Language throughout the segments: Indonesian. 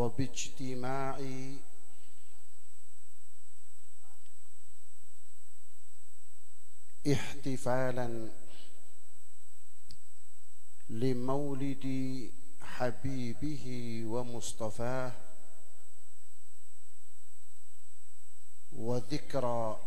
وباجتماع احتفالا لمولد حبيبه ومصطفاه وذكرى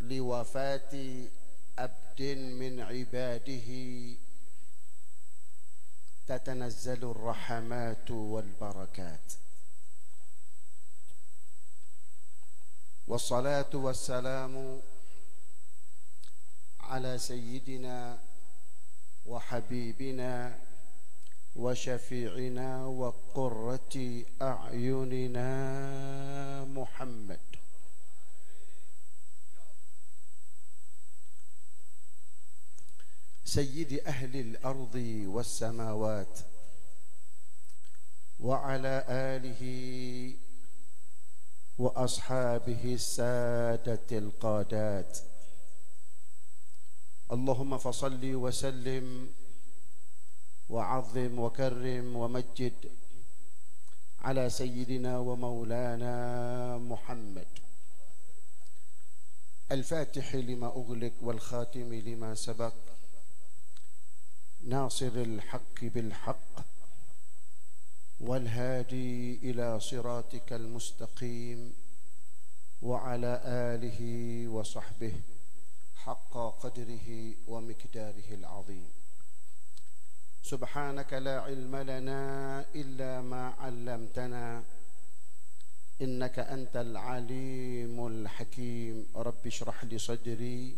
لوفاة عبد من عباده تتنزل الرحمات والبركات. والصلاة والسلام على سيدنا وحبيبنا وشفيعنا وقرة أعيننا محمد. سيد أهل الأرض والسماوات وعلى آله وأصحابه السادة القادات. اللهم فصل وسلم وعظم وكرم ومجد على سيدنا ومولانا محمد. الفاتح لما أغلق والخاتم لما سبق. ناصر الحق بالحق والهادي إلى صراطك المستقيم وعلى آله وصحبه حق قدره ومقداره العظيم. سبحانك لا علم لنا إلا ما علمتنا إنك أنت العليم الحكيم. رب اشرح لي صدري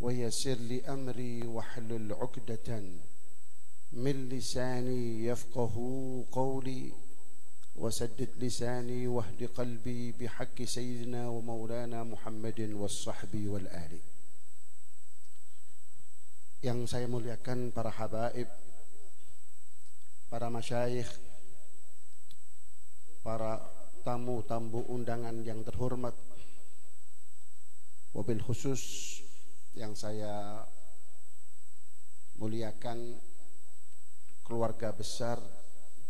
ويسر لي أمري واحلل عقدة من لساني يفقه قولي وسدد لساني واهد قلبي بحق سيدنا ومولانا محمد والصحب والآل yang saya muliakan para habaib para masyayikh para tamu-tamu undangan yang terhormat wabil khusus yang saya muliakan keluarga besar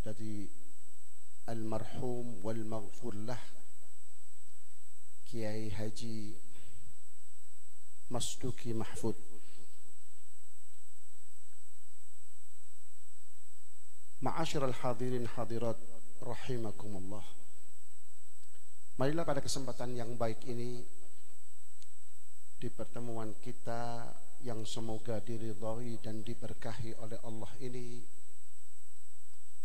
dari almarhum wal maghfurlah Kiai Haji Masduki Mahfud. Ma'asyiral hadirin hadirat rahimakumullah. Marilah pada kesempatan yang baik ini di pertemuan kita yang semoga diridhai dan diberkahi oleh Allah ini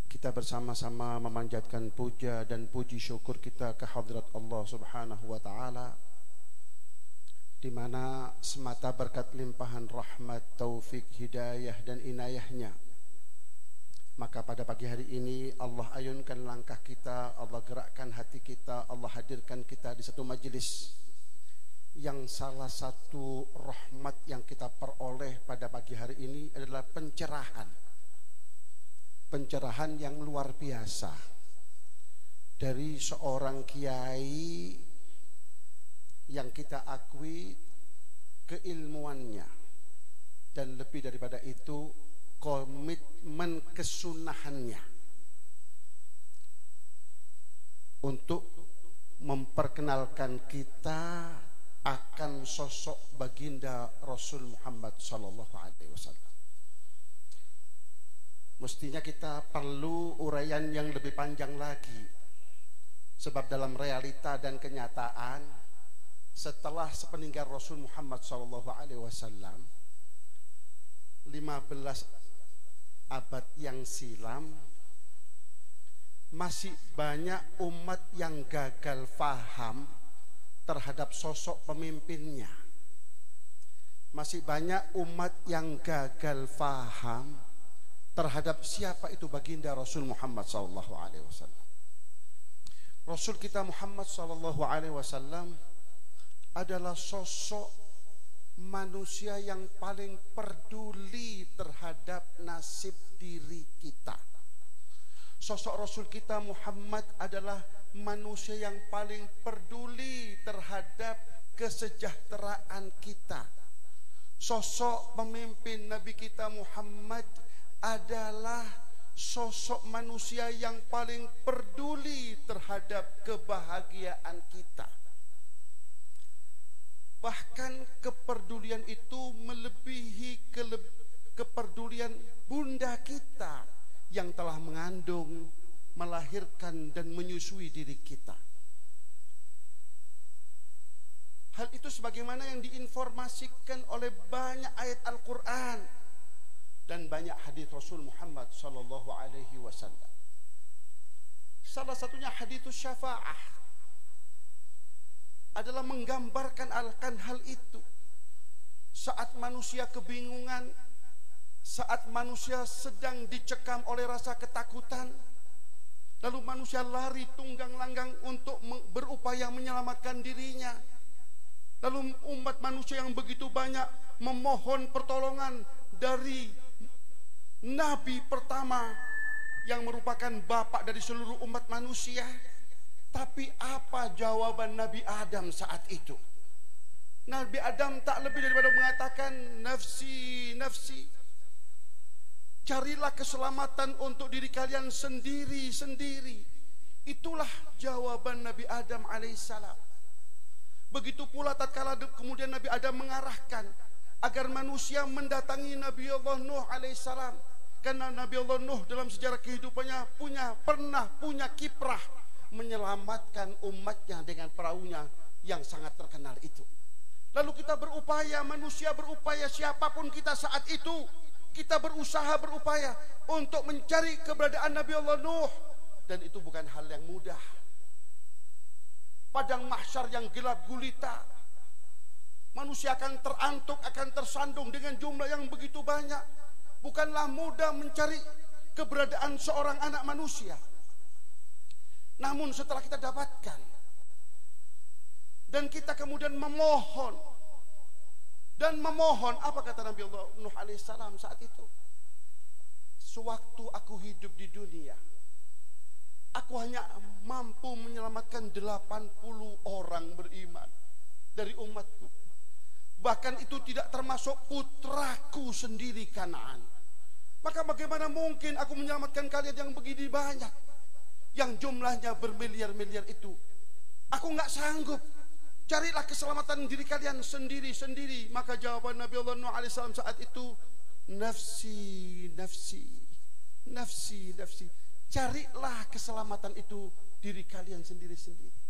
kita bersama-sama memanjatkan puja dan puji syukur kita ke hadrat Allah Subhanahu wa taala di mana semata berkat limpahan rahmat, taufik, hidayah dan inayahnya maka pada pagi hari ini Allah ayunkan langkah kita, Allah gerakkan hati kita, Allah hadirkan kita di satu majelis yang salah satu rahmat yang kita peroleh pada pagi hari ini adalah pencerahan. Pencerahan yang luar biasa. Dari seorang kiai yang kita akui keilmuannya. Dan lebih daripada itu komitmen kesunahannya. Untuk memperkenalkan kita akan sosok baginda Rasul Muhammad sallallahu alaihi wasallam. Mestinya kita perlu uraian yang lebih panjang lagi. Sebab dalam realita dan kenyataan setelah sepeninggal Rasul Muhammad sallallahu alaihi wasallam 15 abad yang silam masih banyak umat yang gagal faham terhadap sosok pemimpinnya. Masih banyak umat yang gagal faham terhadap siapa itu baginda Rasul Muhammad wasallam. Rasul kita Muhammad wasallam adalah sosok manusia yang paling peduli terhadap nasib diri kita. Sosok Rasul kita Muhammad adalah manusia yang paling peduli terhadap kesejahteraan kita. Sosok pemimpin Nabi kita Muhammad adalah sosok manusia yang paling peduli terhadap kebahagiaan kita. Bahkan kepedulian itu melebihi kepedulian bunda kita yang telah mengandung, melahirkan dan menyusui diri kita. Hal itu sebagaimana yang diinformasikan oleh banyak ayat Al-Quran dan banyak hadis Rasul Muhammad sallallahu alaihi wasallam. Salah satunya hadis syafaah adalah menggambarkan akan hal itu. Saat manusia kebingungan, saat manusia sedang dicekam oleh rasa ketakutan, lalu manusia lari tunggang langgang untuk berupaya menyelamatkan dirinya. Lalu umat manusia yang begitu banyak memohon pertolongan dari nabi pertama yang merupakan bapak dari seluruh umat manusia. Tapi apa jawaban Nabi Adam saat itu? Nabi Adam tak lebih daripada mengatakan nafsi, nafsi. Carilah keselamatan untuk diri kalian sendiri-sendiri. Itulah jawaban Nabi Adam alaihissalam. Begitu pula tatkala kemudian Nabi Adam mengarahkan agar manusia mendatangi Nabi Allah Nuh alaihissalam karena Nabi Allah Nuh dalam sejarah kehidupannya punya pernah punya kiprah menyelamatkan umatnya dengan perahunya yang sangat terkenal itu. Lalu kita berupaya, manusia berupaya siapa pun kita saat itu, kita berusaha berupaya untuk mencari keberadaan Nabi Allah Nuh dan itu bukan hal yang mudah. Padang mahsyar yang gelap gulita. Manusia akan terantuk, akan tersandung dengan jumlah yang begitu banyak bukanlah mudah mencari keberadaan seorang anak manusia. Namun setelah kita dapatkan dan kita kemudian memohon dan memohon apa kata Nabi Allah Nuh alaihissalam saat itu? Sewaktu aku hidup di dunia, aku hanya mampu menyelamatkan 80 orang beriman dari umatku. Bahkan itu tidak termasuk putraku sendiri Kanaan. Maka bagaimana mungkin aku menyelamatkan kalian yang begini banyak? Yang jumlahnya bermiliar-miliar itu. Aku nggak sanggup. Carilah keselamatan diri kalian sendiri-sendiri. Maka jawaban Nabi Allah Nuh AS saat itu. Nafsi, nafsi, nafsi, nafsi. Carilah keselamatan itu diri kalian sendiri-sendiri.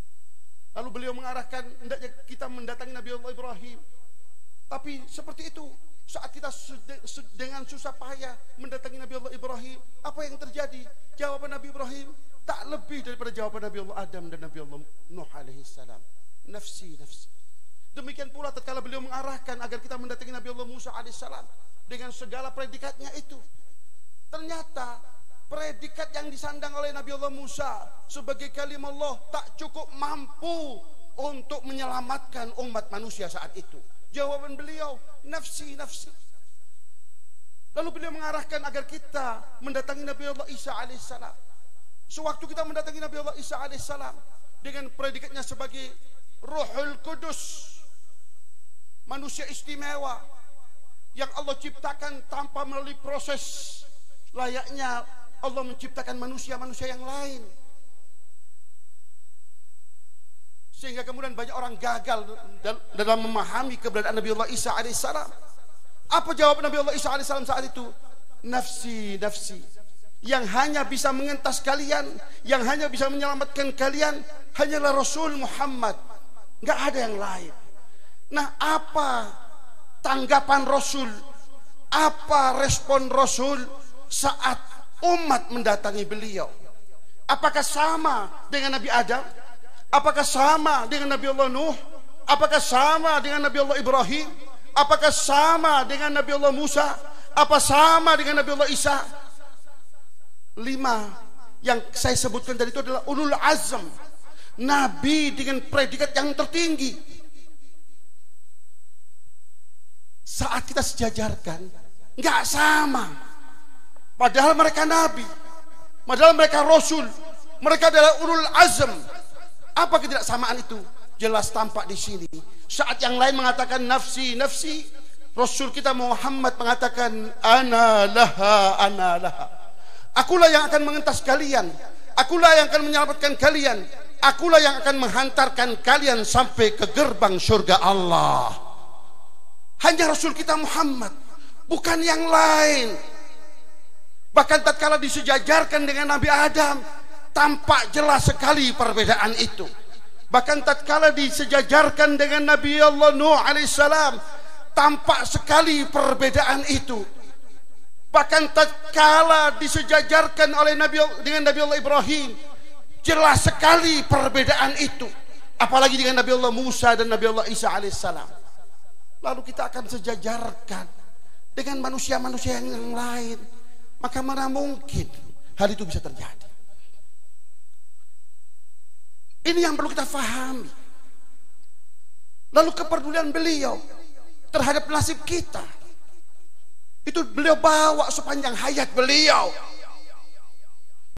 Lalu beliau mengarahkan, hendaknya kita mendatangi Nabi Allah Ibrahim. Tapi seperti itu, saat kita dengan susah payah mendatangi Nabi Allah Ibrahim, apa yang terjadi? Jawaban Nabi Ibrahim tak lebih daripada jawaban Nabi Allah Adam dan Nabi Allah Nuh alaihi salam. Nafsi, nafsi. Demikian pula tatkala beliau mengarahkan agar kita mendatangi Nabi Allah Musa alaihi salam dengan segala predikatnya itu. Ternyata predikat yang disandang oleh Nabi Allah Musa sebagai kalim Allah tak cukup mampu untuk menyelamatkan umat manusia saat itu. Jawaban beliau, nafsi, nafsi. Lalu beliau mengarahkan agar kita mendatangi Nabi Allah Isa alaihissalam. Sewaktu kita mendatangi Nabi Allah Isa alaihissalam dengan predikatnya sebagai Rohul Kudus, manusia istimewa yang Allah ciptakan tanpa melalui proses layaknya Allah menciptakan manusia-manusia yang lain. Sehingga kemudian banyak orang gagal dalam memahami keberadaan Nabi Allah Isa alaihissalam. Apa jawab Nabi Allah Isa alaihissalam saat itu? Nafsi, nafsi. Yang hanya bisa mengentas kalian, yang hanya bisa menyelamatkan kalian, hanyalah Rasul Muhammad. Nggak ada yang lain. Nah, apa tanggapan Rasul? Apa respon Rasul saat umat mendatangi beliau? Apakah sama dengan Nabi Adam? Apakah sama dengan Nabi Allah Nuh? Apakah sama dengan Nabi Allah Ibrahim? Apakah sama dengan Nabi Allah Musa? Apa sama dengan Nabi Allah Isa? Lima yang saya sebutkan tadi itu adalah ulul azam. Nabi dengan predikat yang tertinggi. Saat kita sejajarkan, nggak sama. Padahal mereka nabi, padahal mereka rasul, mereka adalah ulul azam, apa ketidaksamaan itu? Jelas tampak di sini. Saat yang lain mengatakan nafsi, nafsi, Rasul kita Muhammad mengatakan ana laha. Akulah yang akan mengentas kalian. Akulah yang akan menyelamatkan kalian. Akulah yang akan menghantarkan kalian sampai ke gerbang surga Allah. Hanya Rasul kita Muhammad, bukan yang lain. Bahkan tatkala disejajarkan dengan Nabi Adam, tampak jelas sekali perbedaan itu. Bahkan tatkala disejajarkan dengan Nabi Allah Nuh alaihissalam, tampak sekali perbedaan itu. Bahkan tatkala disejajarkan oleh Nabi dengan Nabi Allah Ibrahim, jelas sekali perbedaan itu. Apalagi dengan Nabi Allah Musa dan Nabi Allah Isa alaihissalam. Lalu kita akan sejajarkan dengan manusia-manusia yang lain. Maka mana mungkin hal itu bisa terjadi. Ini yang perlu kita fahami. Lalu kepedulian beliau terhadap nasib kita itu beliau bawa sepanjang hayat beliau.